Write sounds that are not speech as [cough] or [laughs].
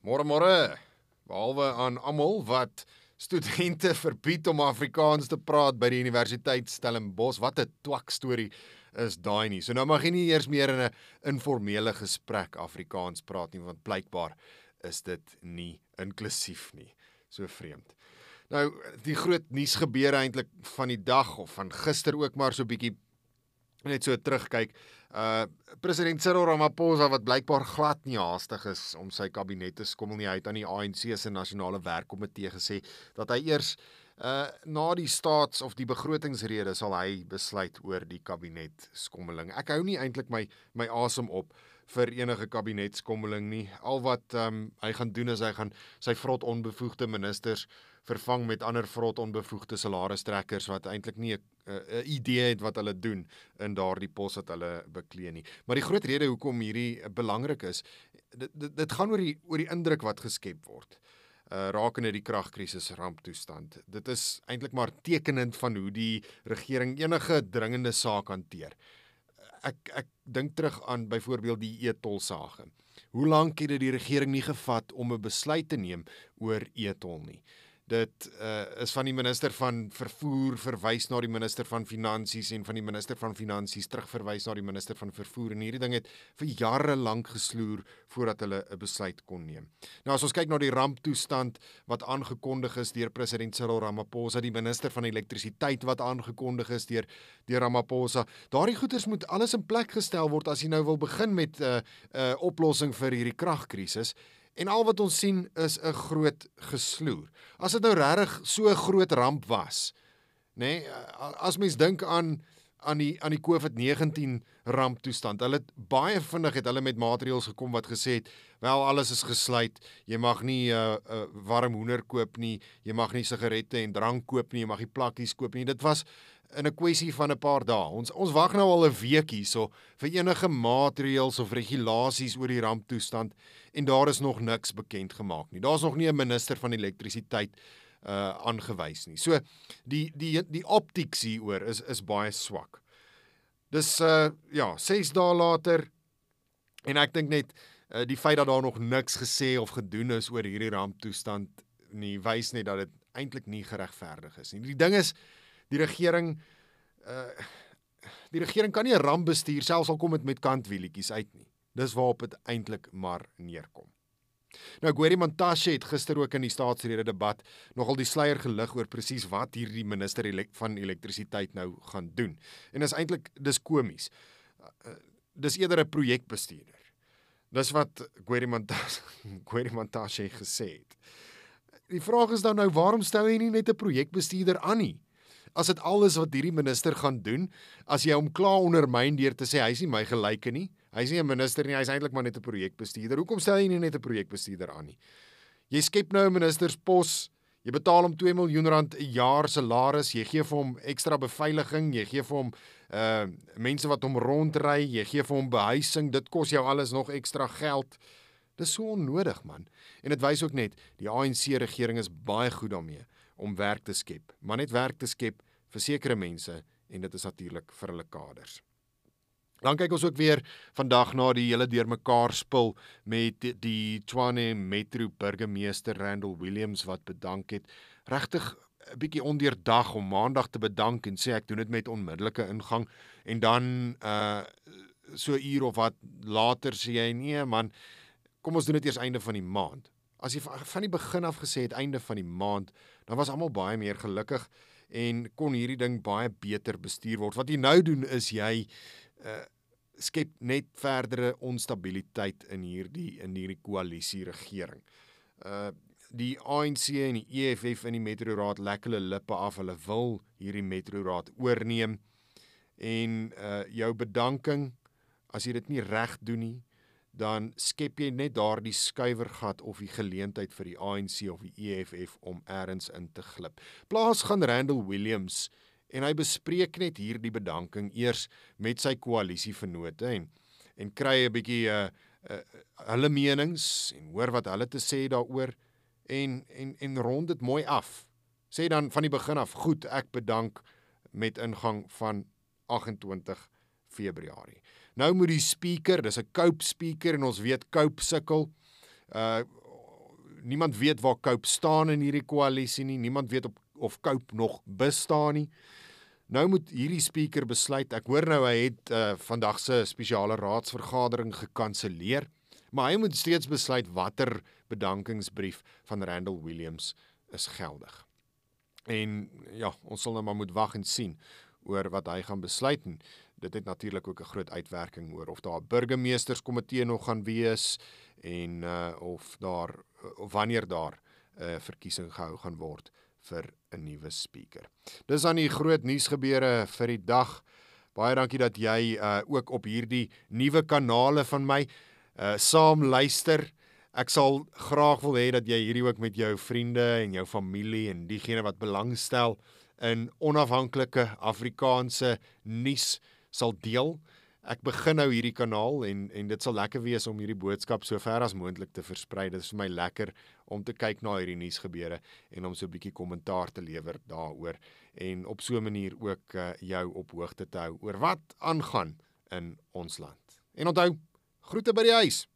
Môre môre. Behalwe aan almal wat studente [laughs] verbied om Afrikaans te praat by die Universiteit Stellenbosch. Wat 'n twak storie is daai nie. So nou mag jy nie eers meer in 'n informele gesprek Afrikaans praat nie want blykbaar is dit nie inklusief nie. So vreemd. Nou die groot nuus gebeure eintlik van die dag of van gister ook maar so bietjie net so terugkyk. Uh president Cyril Ramaphosa wat blykbaar glad nie haastig is om sy kabinet te skommel nie. Hy het aan die ANC se nasionale werkkomitee gesê dat hy eers uh na die staats of die begrotingsrede sal hy besluit oor die kabinet skommeling. Ek hou nie eintlik my my asem op vir enige kabinetskommeling nie. Al wat um, hy gaan doen is hy gaan sy vrot onbevoegde ministers vervang met ander vrot onbevoegde salaristrekkers wat eintlik nie 'n idee het wat hulle doen in daardie pos wat hulle beklee nie. Maar die groot rede hoekom hierdie belangrik is, dit dit, dit gaan oor die oor die indruk wat geskep word uh rakende die kragkrisis ramptoestand. Dit is eintlik maar tekenend van hoe die regering enige dringende saak hanteer ek ek dink terug aan byvoorbeeld die e-tol sage. Hoe lank het dit die regering nie gevat om 'n besluit te neem oor e-tol nie? Dit uh, is van die minister van vervoer verwys na die minister van finansies en van die minister van finansies terugverwys na die minister van vervoer en hierdie ding het vir jare lank gesloer voordat hulle 'n besluit kon neem. Nou as ons kyk na die ramptoestand wat aangekondig is deur president Cyril Ramaphosa, die minister van elektrisiteit wat aangekondig is deur deur Ramaphosa, daardie goeders moet alles in plek gestel word as jy nou wil begin met 'n uh, 'n uh, oplossing vir hierdie kragkrisis. En al wat ons sien is 'n groot gesloer. As dit nou regtig so 'n groot ramp was, nê, nee, as mens dink aan aan die aan die COVID-19 ramptoestand. Hulle het baie vinnig het hulle met maatreëls gekom wat gesê het, wel alles is gesluit. Jy mag nie 'n uh, uh, warm hoender koop nie, jy mag nie sigarette en drank koop nie, jy mag nie plakkies koop nie. Dit was in 'n kwessie van 'n paar dae. Ons ons wag nou al 'n week hierso vir enige maatreëls of regulasies oor die ramptoestand en daar is nog niks bekend gemaak nie. Daar's nog nie 'n minister van elektrisiteit uh aangewys nie. So die die die optiek hieroor is is baie swak. Dis uh ja, 6 dae later en ek dink net uh, die feit dat daar nog niks gesê of gedoen is oor hierdie ramptoestand nie wys net dat dit eintlik nie geregverdig is nie. Die ding is die regering uh die regering kan nie 'n ramp bestuur selfs al kom dit met kantwielietjies uit nie. Dis waarop dit eintlik maar neerkom. Nou Gweri Montashe het gister ook in die staatsrede debat nogal die sluier gelig oor presies wat hierdie minister van elektrisiteit nou gaan doen. En is eintlik dis komies. Uh, dis eerder 'n projekbestuurder. Dis wat Gweri Montashe [laughs] Gweri Montashe gesê het. Die vraag is dan nou waarom stel hy nie net 'n projekbestuurder aan nie? As dit alles wat hierdie minister gaan doen, as jy hom klaar ondermyn deur te sê hy's nie my gelyke nie, hy's nie 'n minister nie, hy's eintlik maar net 'n projekbestuurder. Hoekom stel jy nie net 'n projekbestuurder aan nie? Jy skep nou 'n ministerspos, jy betaal hom 2 miljoen rand 'n jaar salaris, jy gee vir hom ekstra beveiliging, jy gee vir hom uh mense wat hom rondry, jy gee vir hom behuising, dit kos jou alles nog ekstra geld. Dis so onnodig man. En dit wys ook net die ANC regering is baie goed daarmee om werk te skep, maar net werk te skep vir sekere mense en dit is natuurlik vir hulle kaders. Dan kyk ons ook weer vandag na die hele deurmekaar spil met die, Tshwane Metro burgemeester Randall Williams wat bedank het. Regtig 'n bietjie ondeurdag om maandag te bedank en sê ek doen dit met onmiddellike ingang en dan uh so uur of wat later sê hy nee man kom ons doen dit eers einde van die maand. As jy van die begin af gesê het einde van die maand, dan was almal baie meer gelukkig en kon hierdie ding baie beter bestuur word. Wat jy nou doen is jy uh skep net verdere onstabiliteit in hierdie in hierdie koalisie regering. Uh die ANC en die EFF in die Metro Raad lek hulle lippe af. Hulle wil hierdie Metro Raad oorneem en uh jou bedanking as jy dit nie reg doen nie, dan skep jy net daardie skuiwergat of die geleentheid vir die ANC of die EFF om eers in te glip. Plaas gaan Randall Williams en hy bespreek net hierdie bedanking eers met sy koalisievennote en en kry 'n bietjie uh, uh, hulle menings en hoor wat hulle te sê daaroor en en en rond dit mooi af. Sê dan van die begin af, goed, ek bedank met ingang van 28 Februarie. Nou moet die speaker, dis 'n Cope speaker en ons weet Cope sukkel. Uh niemand weet waar Cope staan in hierdie koalisie nie. Niemand weet op, of Cope nog bestaan nie. Nou moet hierdie speaker besluit. Ek hoor nou hy het uh, vandag se spesiale raadsvergadering gekanselleer, maar hy moet steeds besluit watter bedankingsbrief van Randall Williams is geldig. En ja, ons sal nou maar moet wag en sien oor wat hy gaan besluit en dit het natuurlik ook 'n groot uitwerking oor of daar 'n burgemeesterskomitee nog gaan wees en uh of daar of wanneer daar 'n uh, verkiesing gehou gaan word vir 'n nuwe speaker. Dis aan die groot nuusgebeure vir die dag. Baie dankie dat jy uh ook op hierdie nuwe kanale van my uh saam luister. Ek sal graag wil hê dat jy hierdie ook met jou vriende en jou familie en diegene wat belangstel in onafhanklike Afrikaanse nuus sal deel. Ek begin nou hierdie kanaal en en dit sal lekker wees om hierdie boodskap so ver as moontlik te versprei. Dit is vir my lekker om te kyk na hierdie nuusgebeure en om so 'n bietjie kommentaar te lewer daaroor en op so 'n manier ook uh, jou op hoogte te hou oor wat aangaan in ons land. En onthou, groete by die huis.